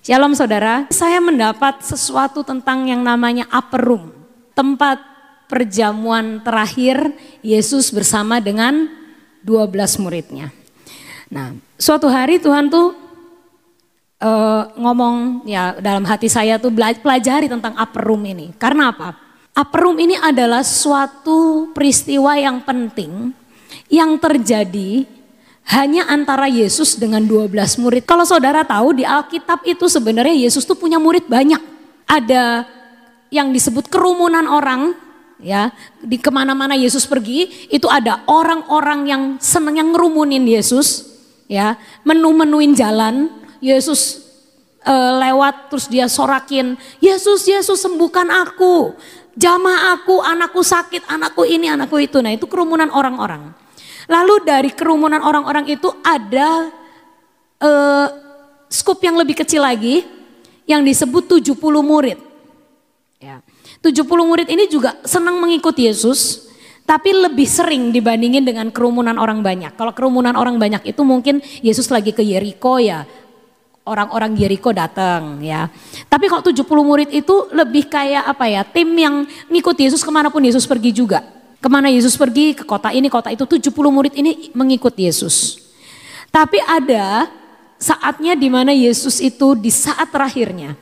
Shalom saudara, saya mendapat sesuatu tentang yang namanya upper room. Tempat perjamuan terakhir Yesus bersama dengan 12 muridnya. Nah, suatu hari Tuhan tuh uh, ngomong ya dalam hati saya tuh pelajari tentang upper room ini. Karena apa? Upper room ini adalah suatu peristiwa yang penting yang terjadi hanya antara Yesus dengan 12 murid. Kalau saudara tahu di Alkitab itu sebenarnya Yesus tuh punya murid banyak. Ada yang disebut kerumunan orang, ya di ke mana-mana Yesus pergi itu ada orang-orang yang seneng yang ngerumunin Yesus, ya menu-menuin jalan. Yesus e, lewat terus dia sorakin, Yesus Yesus sembuhkan aku, jamah aku, anakku sakit, anakku ini, anakku itu. Nah itu kerumunan orang-orang. Lalu dari kerumunan orang-orang itu ada uh, skup yang lebih kecil lagi yang disebut 70 murid. Ya. 70 murid ini juga senang mengikuti Yesus, tapi lebih sering dibandingin dengan kerumunan orang banyak. Kalau kerumunan orang banyak itu mungkin Yesus lagi ke Yeriko ya, orang-orang Yeriko datang ya. Tapi kalau 70 murid itu lebih kayak apa ya, tim yang ngikuti Yesus ke mana pun Yesus pergi juga. Ke mana Yesus pergi, ke kota ini, kota itu, 70 murid ini mengikut Yesus. Tapi ada saatnya di mana Yesus itu di saat terakhirnya,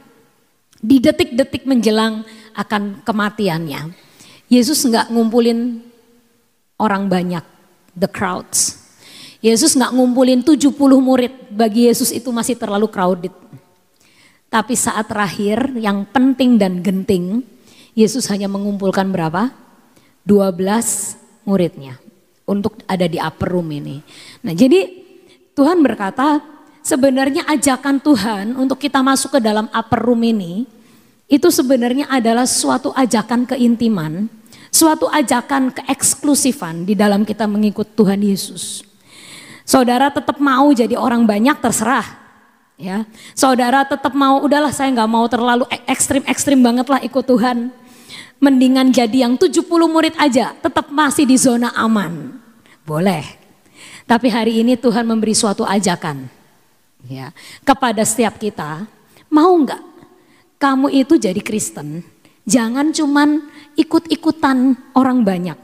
di detik-detik menjelang akan kematiannya. Yesus nggak ngumpulin orang banyak, the crowds. Yesus nggak ngumpulin 70 murid, bagi Yesus itu masih terlalu crowded. Tapi saat terakhir yang penting dan genting, Yesus hanya mengumpulkan berapa? 12 muridnya untuk ada di upper room ini. Nah jadi Tuhan berkata sebenarnya ajakan Tuhan untuk kita masuk ke dalam upper room ini itu sebenarnya adalah suatu ajakan keintiman, suatu ajakan keeksklusifan di dalam kita mengikut Tuhan Yesus. Saudara tetap mau jadi orang banyak terserah. Ya, saudara tetap mau udahlah saya nggak mau terlalu ekstrim ekstrim banget lah ikut Tuhan. Mendingan jadi yang 70 murid aja, tetap masih di zona aman. Boleh. Tapi hari ini Tuhan memberi suatu ajakan ya kepada setiap kita, mau nggak kamu itu jadi Kristen? Jangan cuman ikut-ikutan orang banyak,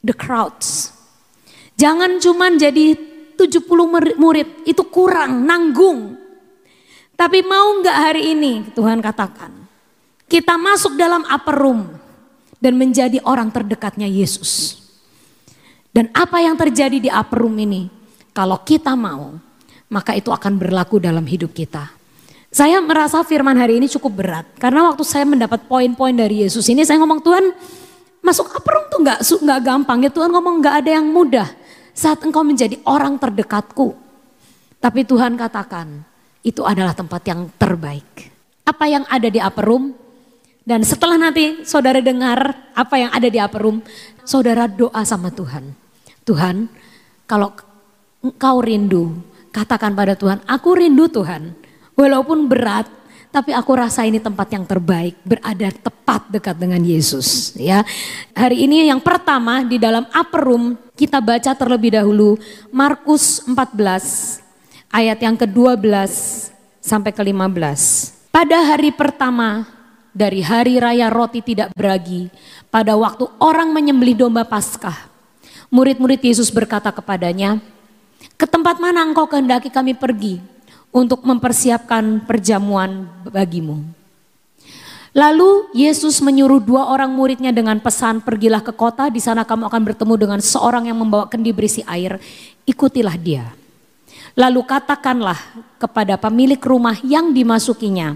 the crowds. Jangan cuman jadi 70 murid, itu kurang, nanggung. Tapi mau nggak hari ini Tuhan katakan, kita masuk dalam upper room dan menjadi orang terdekatnya Yesus. Dan apa yang terjadi di upper room ini? Kalau kita mau, maka itu akan berlaku dalam hidup kita. Saya merasa firman hari ini cukup berat. Karena waktu saya mendapat poin-poin dari Yesus ini, saya ngomong Tuhan, masuk upper room tuh gak, gak gampang. Ya Tuhan ngomong gak ada yang mudah. Saat engkau menjadi orang terdekatku. Tapi Tuhan katakan, itu adalah tempat yang terbaik. Apa yang ada di upper room? Dan setelah nanti saudara dengar apa yang ada di upper room, saudara doa sama Tuhan. Tuhan, kalau engkau rindu, katakan pada Tuhan, aku rindu Tuhan. Walaupun berat, tapi aku rasa ini tempat yang terbaik, berada tepat dekat dengan Yesus. Ya, hari ini yang pertama di dalam upper room kita baca terlebih dahulu Markus 14 ayat yang ke-12 sampai ke-15. Pada hari pertama dari hari raya roti tidak beragi pada waktu orang menyembelih domba Paskah. Murid-murid Yesus berkata kepadanya, "Ke tempat mana engkau kehendaki kami pergi untuk mempersiapkan perjamuan bagimu?" Lalu Yesus menyuruh dua orang muridnya dengan pesan, "Pergilah ke kota, di sana kamu akan bertemu dengan seorang yang membawa kendi berisi air. Ikutilah dia." Lalu katakanlah kepada pemilik rumah yang dimasukinya,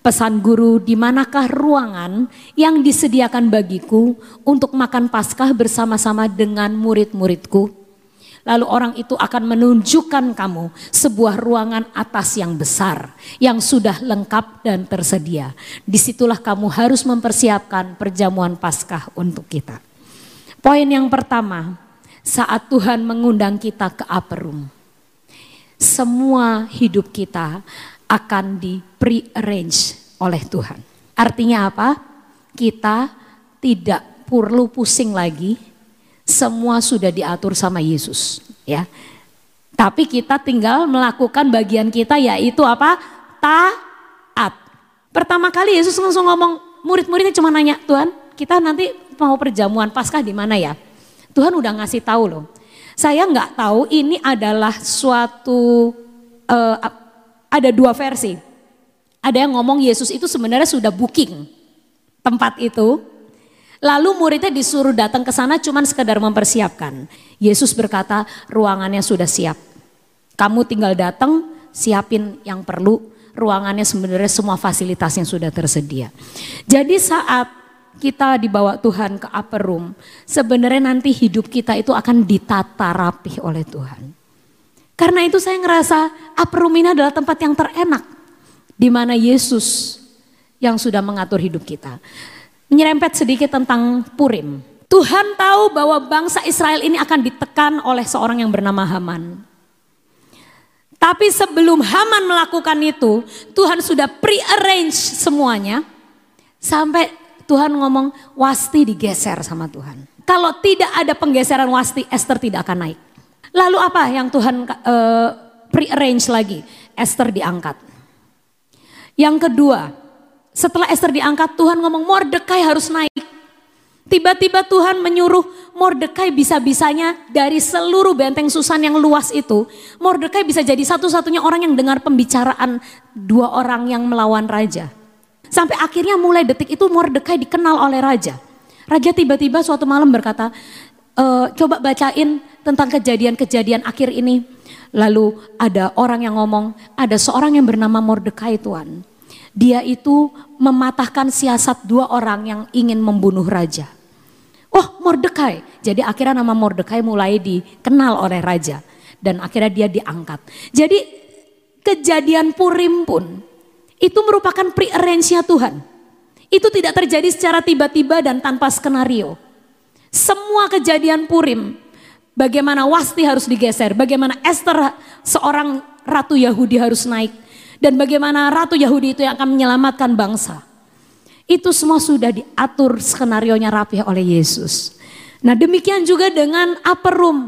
Pesan guru, di manakah ruangan yang disediakan bagiku untuk makan Paskah bersama-sama dengan murid-muridku? Lalu orang itu akan menunjukkan kamu sebuah ruangan atas yang besar, yang sudah lengkap dan tersedia. Di situlah kamu harus mempersiapkan perjamuan Paskah untuk kita. Poin yang pertama, saat Tuhan mengundang kita ke upper room, semua hidup kita akan di pre-arrange oleh Tuhan. Artinya apa? Kita tidak perlu pusing lagi, semua sudah diatur sama Yesus, ya. Tapi kita tinggal melakukan bagian kita yaitu apa? Ta Pertama kali Yesus langsung ngomong, murid-muridnya cuma nanya, Tuhan kita nanti mau perjamuan Paskah di mana ya? Tuhan udah ngasih tahu loh. Saya nggak tahu ini adalah suatu, uh, ada dua versi. Ada yang ngomong Yesus itu sebenarnya sudah booking tempat itu. Lalu muridnya disuruh datang ke sana cuman sekedar mempersiapkan. Yesus berkata ruangannya sudah siap. Kamu tinggal datang siapin yang perlu ruangannya sebenarnya semua fasilitas yang sudah tersedia. Jadi saat kita dibawa Tuhan ke upper room, sebenarnya nanti hidup kita itu akan ditata rapih oleh Tuhan. Karena itu saya ngerasa upper room ini adalah tempat yang terenak. Di mana Yesus yang sudah mengatur hidup kita. Menyerempet sedikit tentang Purim. Tuhan tahu bahwa bangsa Israel ini akan ditekan oleh seorang yang bernama Haman. Tapi sebelum Haman melakukan itu, Tuhan sudah pre-arrange semuanya. Sampai Tuhan ngomong, wasti digeser sama Tuhan. Kalau tidak ada penggeseran wasti, Esther tidak akan naik. Lalu apa yang Tuhan uh, pre-arrange lagi? Esther diangkat. Yang kedua, setelah Esther diangkat, Tuhan ngomong Mordekai harus naik. Tiba-tiba Tuhan menyuruh Mordekai bisa-bisanya dari seluruh benteng Susan yang luas itu. Mordekai bisa jadi satu-satunya orang yang dengar pembicaraan dua orang yang melawan raja. Sampai akhirnya mulai detik itu Mordekai dikenal oleh raja. Raja tiba-tiba suatu malam berkata, e, coba bacain tentang kejadian-kejadian akhir ini. Lalu ada orang yang ngomong, ada seorang yang bernama Mordekai Tuhan. Dia itu mematahkan siasat dua orang yang ingin membunuh raja. Oh Mordekai. Jadi akhirnya nama Mordekai mulai dikenal oleh raja. Dan akhirnya dia diangkat. Jadi kejadian Purim pun itu merupakan pre-arrange-nya Tuhan. Itu tidak terjadi secara tiba-tiba dan tanpa skenario. Semua kejadian Purim, bagaimana Wasti harus digeser, bagaimana Esther seorang ratu Yahudi harus naik, dan bagaimana ratu Yahudi itu yang akan menyelamatkan bangsa. Itu semua sudah diatur skenario nya rapi oleh Yesus. Nah demikian juga dengan upper room.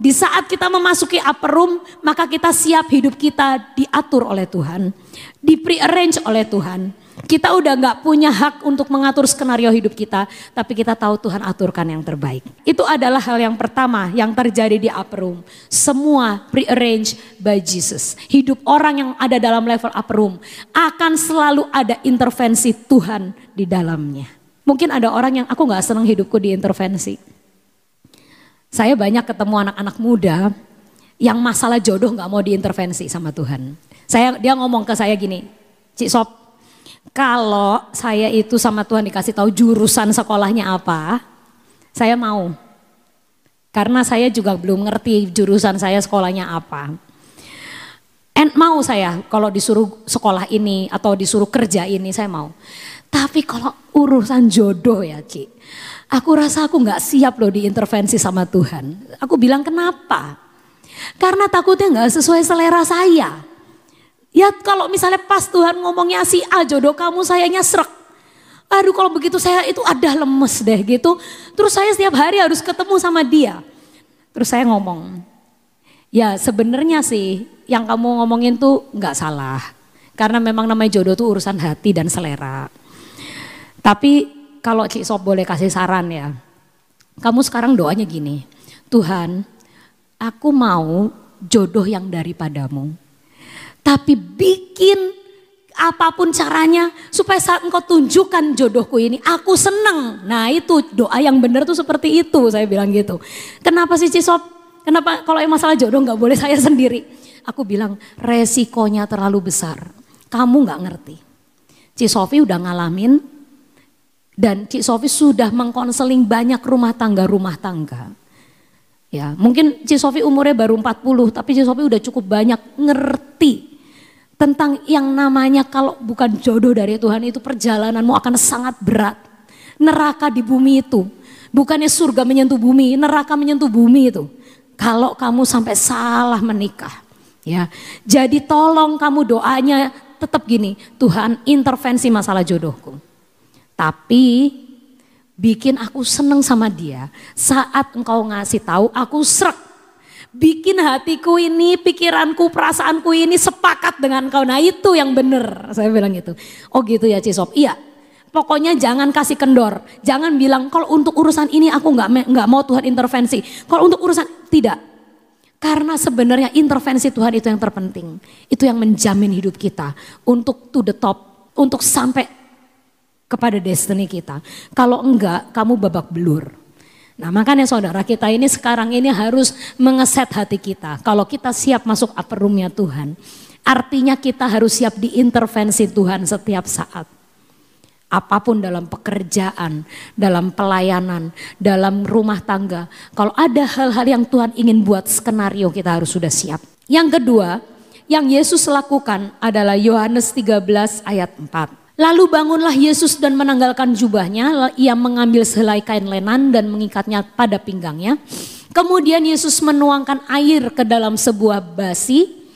Di saat kita memasuki upper room, maka kita siap hidup kita diatur oleh Tuhan. Di pre-arrange oleh Tuhan. Kita udah gak punya hak untuk mengatur skenario hidup kita, tapi kita tahu Tuhan aturkan yang terbaik. Itu adalah hal yang pertama yang terjadi di upper room. Semua pre-arrange by Jesus. Hidup orang yang ada dalam level upper room akan selalu ada intervensi Tuhan di dalamnya. Mungkin ada orang yang aku gak senang hidupku diintervensi. Saya banyak ketemu anak-anak muda yang masalah jodoh gak mau diintervensi sama Tuhan. Saya dia ngomong ke saya gini, Cik Sop, kalau saya itu sama Tuhan dikasih tahu jurusan sekolahnya apa, saya mau. Karena saya juga belum ngerti jurusan saya sekolahnya apa. And mau saya kalau disuruh sekolah ini atau disuruh kerja ini saya mau. Tapi kalau urusan jodoh ya Ci, aku rasa aku nggak siap loh diintervensi sama Tuhan. Aku bilang kenapa? Karena takutnya nggak sesuai selera saya. Ya kalau misalnya pas Tuhan ngomongnya si A jodoh kamu sayanya serak. Aduh kalau begitu saya itu ada lemes deh gitu. Terus saya setiap hari harus ketemu sama dia. Terus saya ngomong, ya sebenarnya sih yang kamu ngomongin tuh nggak salah. Karena memang namanya jodoh tuh urusan hati dan selera. Tapi kalau Cik Sob boleh kasih saran ya. Kamu sekarang doanya gini, Tuhan aku mau jodoh yang daripadamu tapi bikin apa pun caranya supaya saat engkau tunjukkan jodohku ini aku seneng. Nah itu doa yang benar tuh seperti itu saya bilang gitu. Kenapa sih Cisop? Kenapa kalau yang masalah jodoh nggak boleh saya sendiri? Aku bilang resikonya terlalu besar. Kamu nggak ngerti. Cisofi udah ngalamin dan Cik Sofi sudah mengkonseling banyak rumah tangga-rumah tangga. Ya, mungkin Cik Sofi umurnya baru 40, tapi Cik Sofi udah cukup banyak ngerti tentang yang namanya kalau bukan jodoh dari Tuhan itu perjalananmu akan sangat berat. Neraka di bumi itu, bukannya surga menyentuh bumi, neraka menyentuh bumi itu. Kalau kamu sampai salah menikah, ya. Jadi tolong kamu doanya tetap gini, Tuhan intervensi masalah jodohku. Tapi bikin aku seneng sama dia saat engkau ngasih tahu aku serak Bikin hatiku ini, pikiranku, perasaanku ini sepakat dengan kau. Nah itu yang benar. Saya bilang gitu. Oh gitu ya Cisop. Iya. Pokoknya jangan kasih kendor. Jangan bilang kalau untuk urusan ini aku nggak nggak mau Tuhan intervensi. Kalau untuk urusan tidak. Karena sebenarnya intervensi Tuhan itu yang terpenting. Itu yang menjamin hidup kita untuk to the top, untuk sampai kepada destiny kita. Kalau enggak, kamu babak belur. Nah makanya saudara kita ini sekarang ini harus mengeset hati kita. Kalau kita siap masuk upper roomnya Tuhan. Artinya kita harus siap diintervensi Tuhan setiap saat. Apa pun dalam pekerjaan, dalam pelayanan, dalam rumah tangga. Kalau ada hal-hal yang Tuhan ingin buat skenario kita harus sudah siap. Yang kedua, yang Yesus lakukan adalah Yohanes 13 ayat 4. Lalu bangunlah Yesus dan menanggalkan jubahnya, ia mengambil sehelai kain lenan dan mengikatnya pada pinggangnya. Kemudian Yesus menuangkan air ke dalam sebuah basi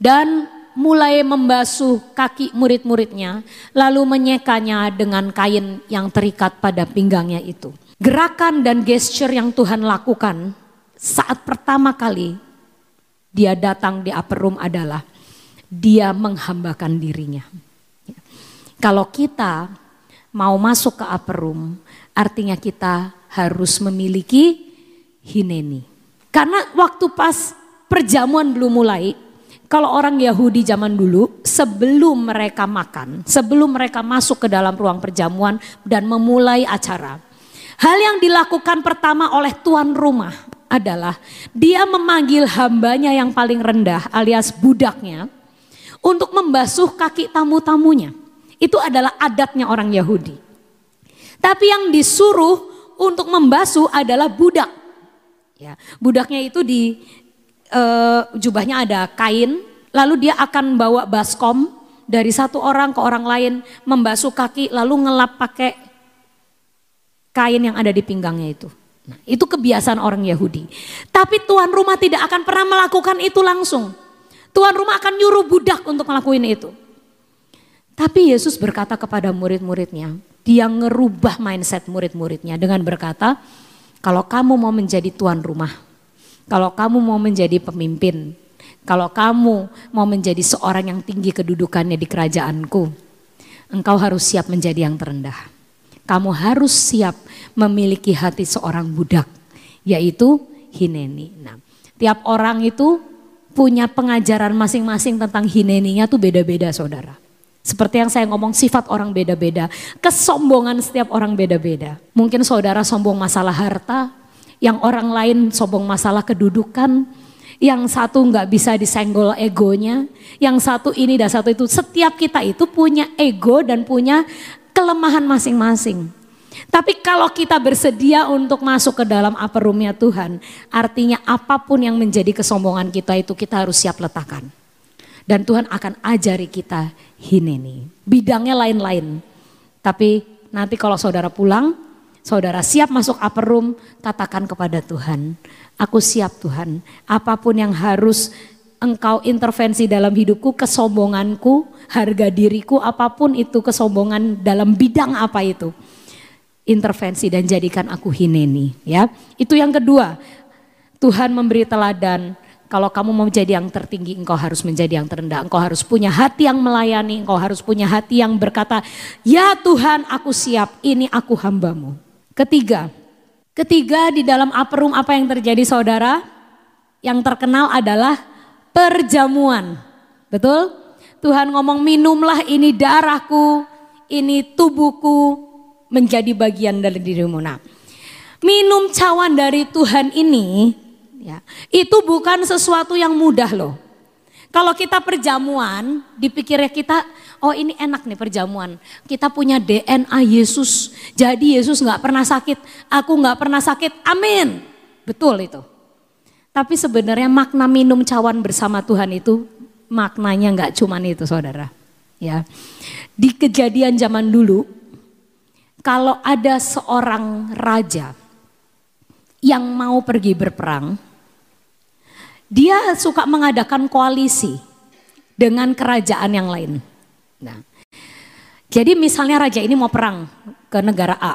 dan mulai membasuh kaki murid-muridnya, lalu menyekanya dengan kain yang terikat pada pinggangnya itu. Gerakan dan gesture yang Tuhan lakukan saat pertama kali dia datang di upper room adalah dia menghambakan dirinya. Kalau kita mau masuk ke upper room, artinya kita harus memiliki hineni. Karena waktu pas perjamuan belum mulai, kalau orang Yahudi zaman dulu, sebelum mereka makan, sebelum mereka masuk ke dalam ruang perjamuan dan memulai acara, hal yang dilakukan pertama oleh tuan rumah adalah dia memanggil hambanya yang paling rendah alias budaknya untuk membasuh kaki tamu-tamunya. Itu adalah adatnya orang Yahudi. Tapi yang disuruh untuk membasuh adalah budak. Ya, budaknya itu di uh, jubahnya ada kain, lalu dia akan bawa baskom dari satu orang ke orang lain, membasuh kaki, lalu ngelap pakai kain yang ada di pinggangnya itu. Nah, itu kebiasaan orang Yahudi. Tapi tuan rumah tidak akan pernah melakukan itu langsung. Tuan rumah akan nyuruh budak untuk melakukan itu. Tapi Yesus berkata kepada murid-muridnya, dia ngerubah mindset murid-muridnya dengan berkata, kalau kamu mau menjadi tuan rumah, kalau kamu mau menjadi pemimpin, kalau kamu mau menjadi seorang yang tinggi kedudukannya di kerajaanku, engkau harus siap menjadi yang terendah. Kamu harus siap memiliki hati seorang budak, yaitu hineni. Nah, tiap orang itu punya pengajaran masing-masing tentang hineninya tuh beda-beda saudara. Seperti yang saya ngomong sifat orang beda-beda. Kesombongan setiap orang beda-beda. Mungkin saudara sombong masalah harta. Yang orang lain sombong masalah kedudukan. Yang satu nggak bisa disenggol egonya. Yang satu ini dan satu itu. Setiap kita itu punya ego dan punya kelemahan masing-masing. Tapi kalau kita bersedia untuk masuk ke dalam upper roomnya Tuhan. Artinya apa pun yang menjadi kesombongan kita itu kita harus siap letakkan. Dan Tuhan akan ajari kita hineni. Bidangnya lain-lain. Tapi nanti kalau saudara pulang, saudara siap masuk upper room, katakan kepada Tuhan, aku siap Tuhan. Apa pun yang harus engkau intervensi dalam hidupku, kesombonganku, harga diriku, apa pun itu kesombongan dalam bidang apa itu. Intervensi dan jadikan aku hineni ya. Itu yang kedua. Tuhan memberi teladan kalau kamu mau menjadi yang tertinggi, engkau harus menjadi yang terendah. Engkau harus punya hati yang melayani, engkau harus punya hati yang berkata, ya Tuhan aku siap, ini aku hambamu. Ketiga, ketiga di dalam upper room apa yang terjadi saudara? Yang terkenal adalah perjamuan. Betul? Tuhan ngomong minumlah ini darahku, ini tubuhku menjadi bagian dari dirimu. Nah, minum cawan dari Tuhan ini Ya, itu bukan sesuatu yang mudah loh. Kalau kita perjamuan, dipikirnya kita, oh ini enak nih perjamuan. Kita punya DNA Yesus, jadi Yesus nggak pernah sakit, aku nggak pernah sakit, amin. Betul itu. Tapi sebenarnya makna minum cawan bersama Tuhan itu maknanya nggak cuman itu saudara. Ya, di kejadian zaman dulu, kalau ada seorang raja yang mau pergi berperang, dia suka mengadakan koalisi dengan kerajaan yang lain. Nah, jadi misalnya raja ini mau perang ke negara A,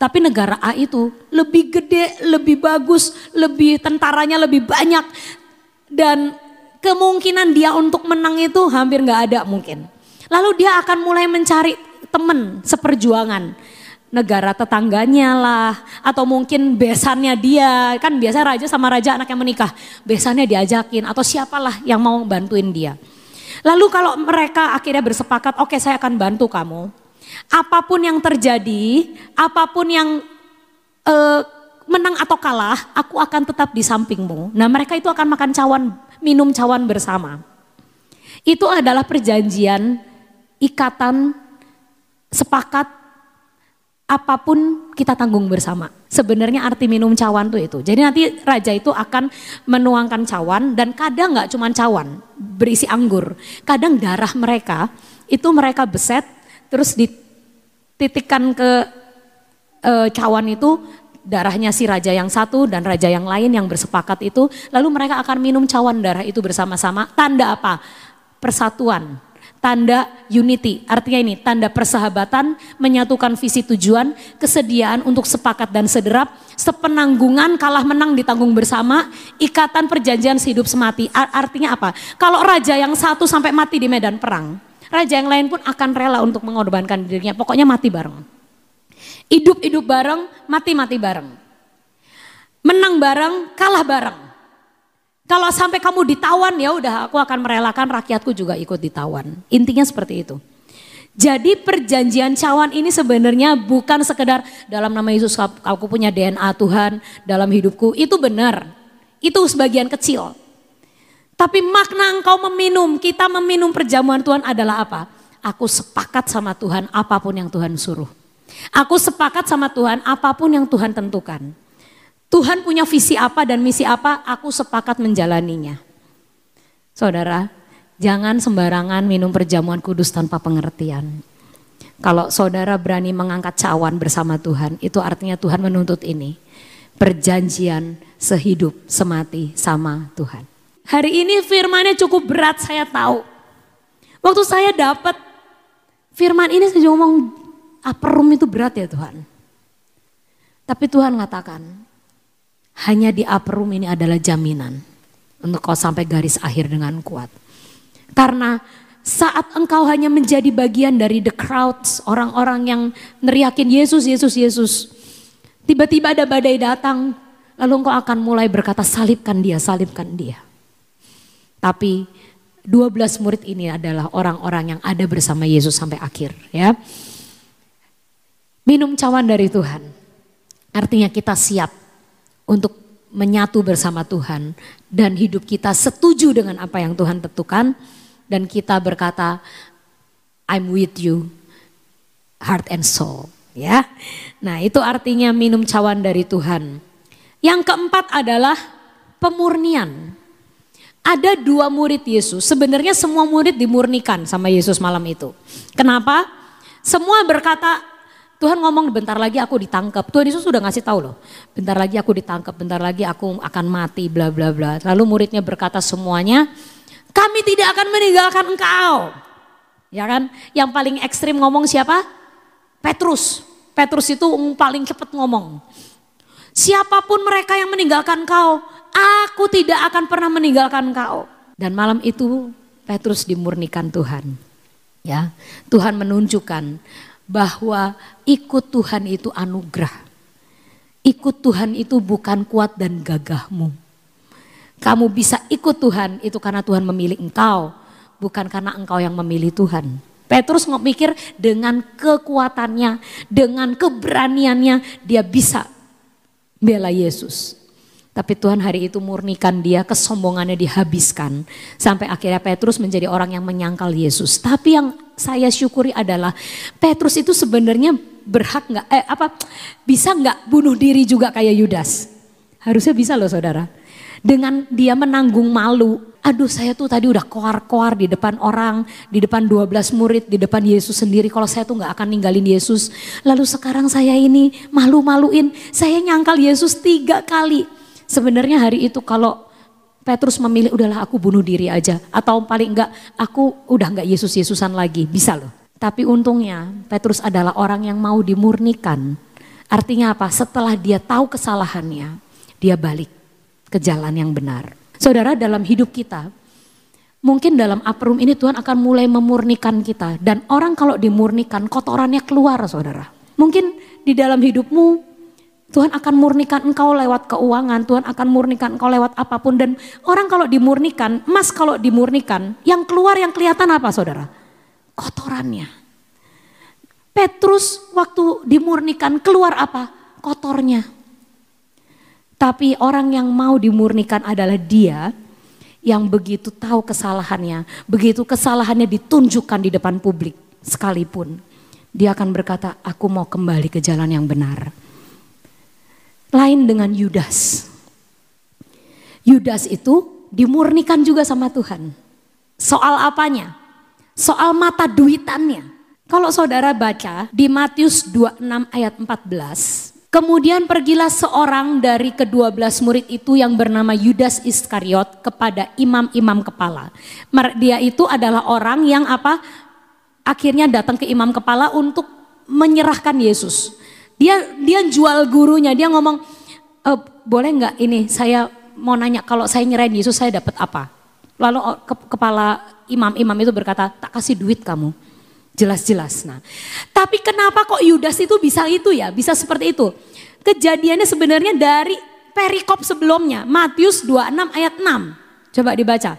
Tapi negara A itu lebih gede, lebih bagus, lebih tentaranya lebih banyak. Dan kemungkinan dia untuk menang itu hampir nggak ada mungkin. Lalu dia akan mulai mencari teman seperjuangan negara tetangganya lah atau mungkin besannya dia. Kan biasa raja sama raja anaknya menikah besannya diajakin atau siapalah yang mau bantuin dia. Lalu kalau mereka akhirnya bersepakat oke okay, saya akan bantu kamu apa pun yang terjadi apa pun yang uh, menang atau kalah aku akan tetap di sampingmu. Nah mereka itu akan makan cawan minum cawan bersama. Itu adalah perjanjian ikatan sepakat apa pun kita tanggung bersama. Sebenarnya arti minum cawan tuh itu. Jadi nanti raja itu akan menuangkan cawan dan kadang nggak cuma cawan berisi anggur. Kadang darah mereka itu mereka beset terus dititikkan ke e, cawan itu darahnya si raja yang satu dan raja yang lain yang bersepakat itu. Lalu mereka akan minum cawan darah itu bersama-sama. Tanda apa? Persatuan tanda unity. Artinya ini tanda persahabatan, menyatukan visi tujuan, kesediaan untuk sepakat dan sederap, sepenanggungan kalah menang ditanggung bersama, ikatan perjanjian sehidup semati. Artinya apa? Kalau raja yang satu sampai mati di medan perang, raja yang lain pun akan rela untuk mengorbankan dirinya. Pokoknya mati bareng. Hidup-hidup bareng, mati-mati bareng. Menang bareng, kalah bareng. Kalau sampai kamu ditawan ya udah aku akan merelakan rakyatku juga ikut ditawan. Intinya seperti itu. Jadi perjanjian cawan ini sebenarnya bukan sekedar dalam nama Yesus aku punya DNA Tuhan dalam hidupku. Itu benar. Itu sebagian kecil. Tapi makna engkau meminum, kita meminum perjamuan Tuhan adalah apa? Aku sepakat sama Tuhan apa pun yang Tuhan suruh. Aku sepakat sama Tuhan apa pun yang Tuhan tentukan. Tuhan punya visi apa dan misi apa, aku sepakat menjalaninya. Saudara, jangan sembarangan minum perjamuan kudus tanpa pengertian. Kalau saudara berani mengangkat cawan bersama Tuhan, itu artinya Tuhan menuntut ini. Perjanjian sehidup semati sama Tuhan. Hari ini firmannya cukup berat saya tahu. Waktu saya dapat firman ini saya ngomong, apa rum itu berat ya Tuhan. Tapi Tuhan mengatakan, hanya di upper room ini adalah jaminan untuk kau sampai garis akhir dengan kuat. Karena saat engkau hanya menjadi bagian dari the crowds, orang-orang yang neriakin Yesus, Yesus, Yesus. Tiba-tiba ada badai datang, lalu engkau akan mulai berkata salibkan dia, salibkan dia. Tapi 12 murid ini adalah orang-orang yang ada bersama Yesus sampai akhir ya. Minum cawan dari Tuhan. Artinya kita siap untuk menyatu bersama Tuhan dan hidup kita setuju dengan apa yang Tuhan tentukan dan kita berkata I'm with you heart and soul ya. Nah, itu artinya minum cawan dari Tuhan. Yang keempat adalah pemurnian. Ada dua murid Yesus, sebenarnya semua murid dimurnikan sama Yesus malam itu. Kenapa? Semua berkata, Tuhan ngomong bentar lagi aku ditangkap. Tuhan Yesus sudah ngasih tahu loh. Bentar lagi aku ditangkap, bentar lagi aku akan mati bla bla bla. Lalu muridnya berkata semuanya, kami tidak akan meninggalkan engkau. Ya kan? Yang paling ekstrim ngomong siapa? Petrus. Petrus itu paling cepat ngomong. Siapa pun mereka yang meninggalkan kau, aku tidak akan pernah meninggalkan kau. Dan malam itu Petrus dimurnikan Tuhan. Ya, Tuhan menunjukkan bahwa ikut Tuhan itu anugerah. Ikut Tuhan itu bukan kuat dan gagahmu. Kamu bisa ikut Tuhan itu karena Tuhan memilih engkau, bukan karena engkau yang memilih Tuhan. Petrus mikir dengan kekuatannya, dengan keberaniannya dia bisa bela Yesus. Tapi Tuhan hari itu murnikan dia, kesombongannya dihabiskan. Sampai akhirnya Petrus menjadi orang yang menyangkal Yesus. Tapi yang saya syukuri adalah Petrus itu sebenarnya berhak nggak, eh apa, bisa nggak bunuh diri juga kayak Yudas? Harusnya bisa loh saudara. Dengan dia menanggung malu, aduh saya tuh tadi udah koar-koar di depan orang, di depan 12 murid, di depan Yesus sendiri. Kalau saya tuh nggak akan ninggalin Yesus. Lalu sekarang saya ini malu-maluin, saya nyangkal Yesus tiga kali Sebenarnya hari itu kalau Petrus memilih udahlah aku bunuh diri aja atau paling enggak aku udah enggak Yesus-Yesusan lagi, bisa loh. Tapi untungnya Petrus adalah orang yang mau dimurnikan Artinya apa? Setelah dia tahu kesalahannya, dia balik ke jalan yang benar. Saudara, dalam hidup kita, mungkin dalam room ini Tuhan akan mulai memurnikan kita. Dan orang kalau dimurnikan, kotorannya keluar saudara. Mungkin di dalam hidupmu, Tuhan akan murnikan engkau lewat keuangan, Tuhan akan murnikan engkau lewat apa pun. Dan orang kalau dimurnikan, emas kalau dimurnikan, yang keluar yang kelihatan apa saudara? Kotorannya. Petrus waktu dimurnikan keluar apa? Kotornya. Tapi orang yang mau dimurnikan adalah dia yang begitu tahu kesalahannya, begitu kesalahannya ditunjukkan di depan publik sekalipun. Dia akan berkata, aku mau kembali ke jalan yang benar. Lain dengan Yudas. Yudas itu dimurnikan juga sama Tuhan. Soal apanya? Soal mata duitannya. Kalau saudara baca di Matius 26 ayat 14, kemudian pergilah seorang dari kedua belas murid itu yang bernama Yudas Iskariot kepada imam-imam kepala. Dia itu adalah orang yang apa? Akhirnya datang ke imam kepala untuk menyerahkan Yesus. Dia dia jual gurunya, dia ngomong, e, boleh nggak ini saya mau nanya kalau saya nyerahin Yesus saya dapat apa? Lalu ke, kepala imam-imam itu berkata, tak kasih duit kamu Jelas-jelas. Nah, tapi kenapa kok Yudas itu bisa itu ya? Bisa seperti itu. Kejadiannya sebenarnya dari perikop sebelumnya, Matius 26 ayat 6. Coba dibaca.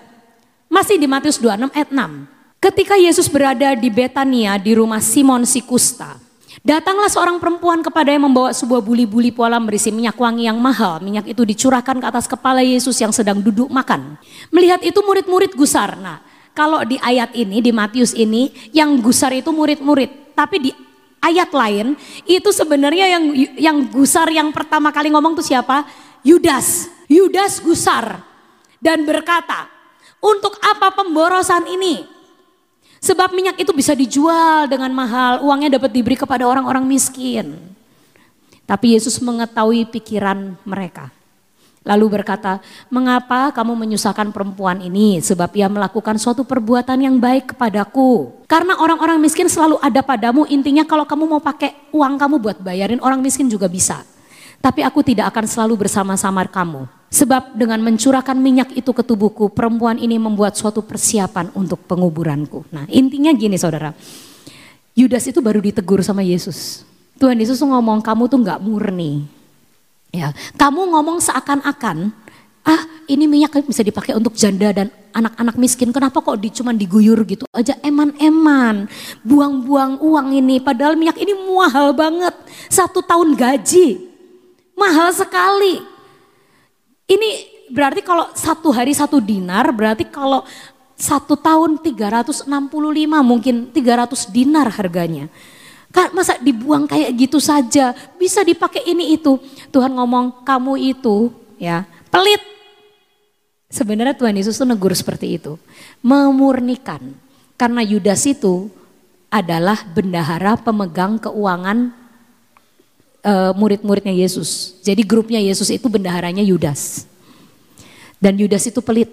Masih di Matius 26 ayat 6. Ketika Yesus berada di Betania di rumah Simon si Kusta, Datanglah seorang perempuan kepada yang membawa sebuah buli-buli polam berisi minyak wangi yang mahal. Minyak itu dicurahkan ke atas kepala Yesus yang sedang duduk makan. Melihat itu murid-murid gusar. Nah, kalau di ayat ini, di Matius ini, yang gusar itu murid-murid. Tapi di ayat lain, itu sebenarnya yang yang gusar yang pertama kali ngomong tuh siapa? Yudas. Yudas gusar. Dan berkata, untuk apa pemborosan ini? Sebab minyak itu bisa dijual dengan mahal, uangnya dapat diberi kepada orang-orang miskin. Tapi Yesus mengetahui pikiran mereka. Lalu berkata, mengapa kamu menyusahkan perempuan ini? Sebab ia melakukan suatu perbuatan yang baik kepadaku. Karena orang-orang miskin selalu ada padamu, intinya kalau kamu mau pakai uang kamu buat bayarin orang miskin juga bisa. Tapi aku tidak akan selalu bersama-sama kamu. Sebab dengan mencurahkan minyak itu ke tubuhku, perempuan ini membuat suatu persiapan untuk penguburanku. Nah intinya gini saudara, Yudas itu baru ditegur sama Yesus. Tuhan Yesus ngomong kamu tuh gak murni Ya, kamu ngomong seakan-akan, ah ini minyak bisa dipakai untuk janda dan anak-anak miskin. Kenapa kok di, cuman diguyur gitu aja eman-eman, buang-buang uang ini. Padahal minyak ini mahal banget, satu tahun gaji, mahal sekali. Ini berarti kalau satu hari satu dinar, berarti kalau satu tahun 365 mungkin 300 dinar harganya. Masa dibuang kayak gitu saja, bisa dipakai ini itu. Tuhan ngomong kamu itu ya pelit. Sebenarnya Tuhan Yesus tuh negur seperti itu. Memurnikan. Karena Yudas itu adalah bendahara pemegang keuangan uh, murid-muridnya Yesus. Jadi grupnya Yesus itu bendaharanya Yudas. Dan Yudas itu pelit.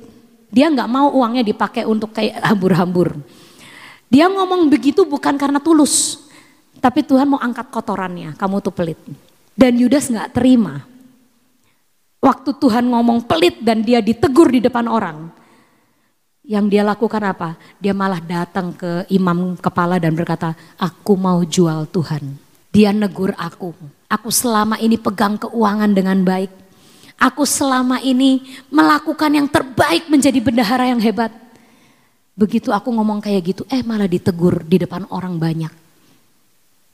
Dia nggak mau uangnya dipakai untuk kayak hambur-hambur. Dia ngomong begitu bukan karena tulus, tapi Tuhan mau angkat kotorannya, kamu tuh pelit. Dan Yudas nggak terima. Waktu Tuhan ngomong pelit dan dia ditegur di depan orang. Yang dia lakukan apa? Dia malah datang ke imam kepala dan berkata, aku mau jual Tuhan. Dia negur aku. Aku selama ini pegang keuangan dengan baik. Aku selama ini melakukan yang terbaik menjadi bendahara yang hebat. Begitu aku ngomong kayak gitu, eh malah ditegur di depan orang banyak.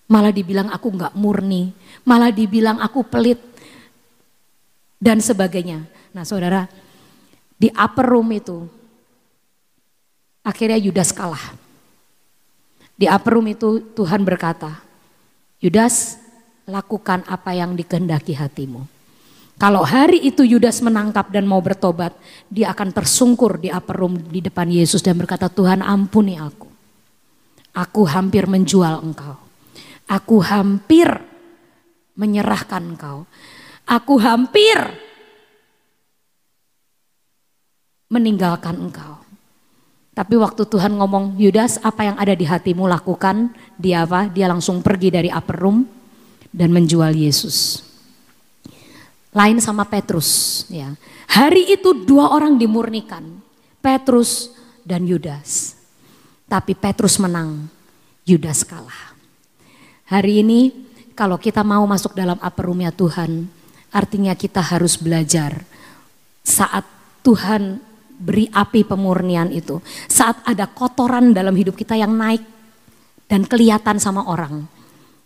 Malah dibilang aku nggak murni, malah dibilang aku pelit dan sebagainya. Nah saudara, di upper room itu akhirnya Yudas kalah. Di upper room itu Tuhan berkata, Yudas lakukan apa yang dikehendaki hatimu. Kalau hari itu Yudas menangkap dan mau bertobat, dia akan tersungkur di upper room di depan Yesus dan berkata, Tuhan ampuni aku. Aku hampir menjual engkau. Aku hampir menyerahkan engkau. Aku hampir meninggalkan engkau. Tapi waktu Tuhan ngomong, Yudas apa yang ada di hatimu lakukan, dia apa? Dia langsung pergi dari upper room dan menjual Yesus. Lain sama Petrus ya. Hari itu dua orang dimurnikan, Petrus dan Yudas. Tapi Petrus menang, Yudas kalah. Hari ini kalau kita mau masuk dalam aperumnya Tuhan, artinya kita harus belajar saat Tuhan beri api pemurnian itu. Saat ada kotoran dalam hidup kita yang naik dan kelihatan sama orang.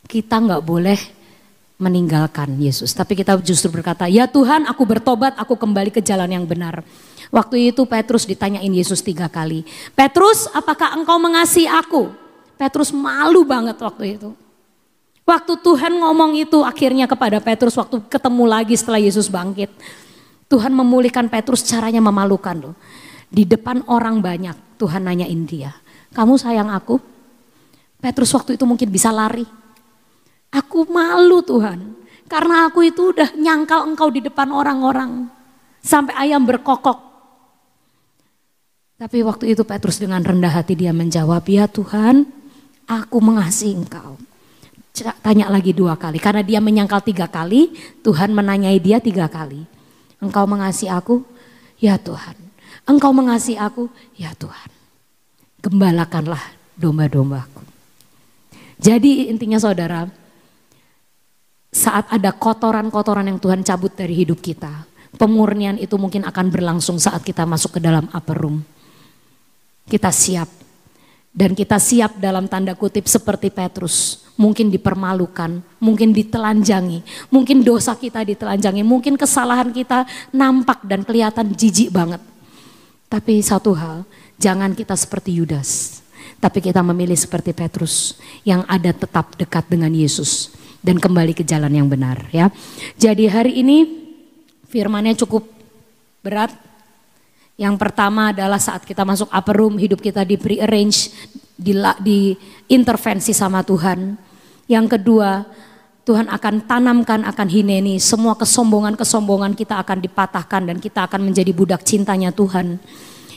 Kita nggak boleh meninggalkan Yesus. Tapi kita justru berkata, ya Tuhan aku bertobat, aku kembali ke jalan yang benar. Waktu itu Petrus ditanyain Yesus tiga kali. Petrus apakah engkau mengasihi aku? Petrus malu banget waktu itu. Waktu Tuhan ngomong itu akhirnya kepada Petrus waktu ketemu lagi setelah Yesus bangkit. Tuhan memulihkan Petrus caranya memalukan loh. Di depan orang banyak Tuhan nanyain dia. Kamu sayang aku? Petrus waktu itu mungkin bisa lari Aku malu Tuhan. Karena aku itu udah nyangkal engkau di depan orang-orang. Sampai ayam berkokok. Tapi waktu itu Petrus dengan rendah hati dia menjawab, ya Tuhan aku mengasihi engkau. Tanya lagi dua kali, karena dia menyangkal tiga kali, Tuhan menanyai dia tiga kali. Engkau mengasihi aku? Ya Tuhan. Engkau mengasihi aku? Ya Tuhan. Gembalakanlah domba-dombaku. Jadi intinya saudara, saat ada kotoran-kotoran yang Tuhan cabut dari hidup kita. Pemurnian itu mungkin akan berlangsung saat kita masuk ke dalam upper room. Kita siap. Dan kita siap dalam tanda kutip seperti Petrus. Mungkin dipermalukan, mungkin ditelanjangi, mungkin dosa kita ditelanjangi, mungkin kesalahan kita nampak dan kelihatan jijik banget. Tapi satu hal, jangan kita seperti Yudas. Tapi kita memilih seperti Petrus yang ada tetap dekat dengan Yesus dan kembali ke jalan yang benar ya. Jadi hari ini firmannya cukup berat. Yang pertama adalah saat kita masuk upper room hidup kita di prearrange, di, di intervensi sama Tuhan. Yang kedua Tuhan akan tanamkan akan hineni semua kesombongan-kesombongan kita akan dipatahkan dan kita akan menjadi budak cintanya Tuhan.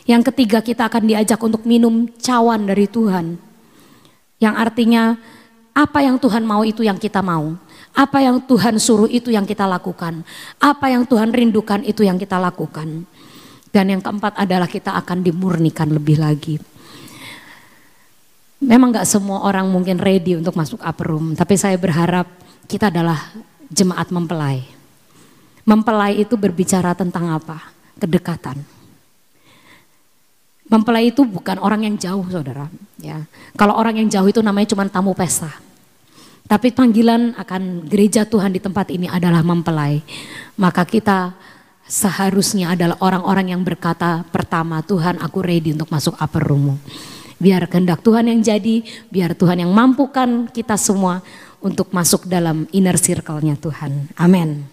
Yang ketiga kita akan diajak untuk minum cawan dari Tuhan. Yang artinya apa yang Tuhan mau itu yang kita mau. Apa yang Tuhan suruh itu yang kita lakukan. Apa yang Tuhan rindukan itu yang kita lakukan. Dan yang keempat adalah kita akan dimurnikan lebih lagi. Memang gak semua orang mungkin ready untuk masuk upper room. Tapi saya berharap kita adalah jemaat mempelai. Mempelai itu berbicara tentang apa? Kedekatan. Mempelai itu bukan orang yang jauh saudara. Ya, Kalau orang yang jauh itu namanya cuma tamu pesta. Tapi panggilan akan gereja Tuhan di tempat ini adalah mempelai. Maka kita seharusnya adalah orang-orang yang berkata pertama Tuhan aku ready untuk masuk upper room. Biar kehendak Tuhan yang jadi, biar Tuhan yang mampukan kita semua untuk masuk dalam inner circle-nya Tuhan. Amin.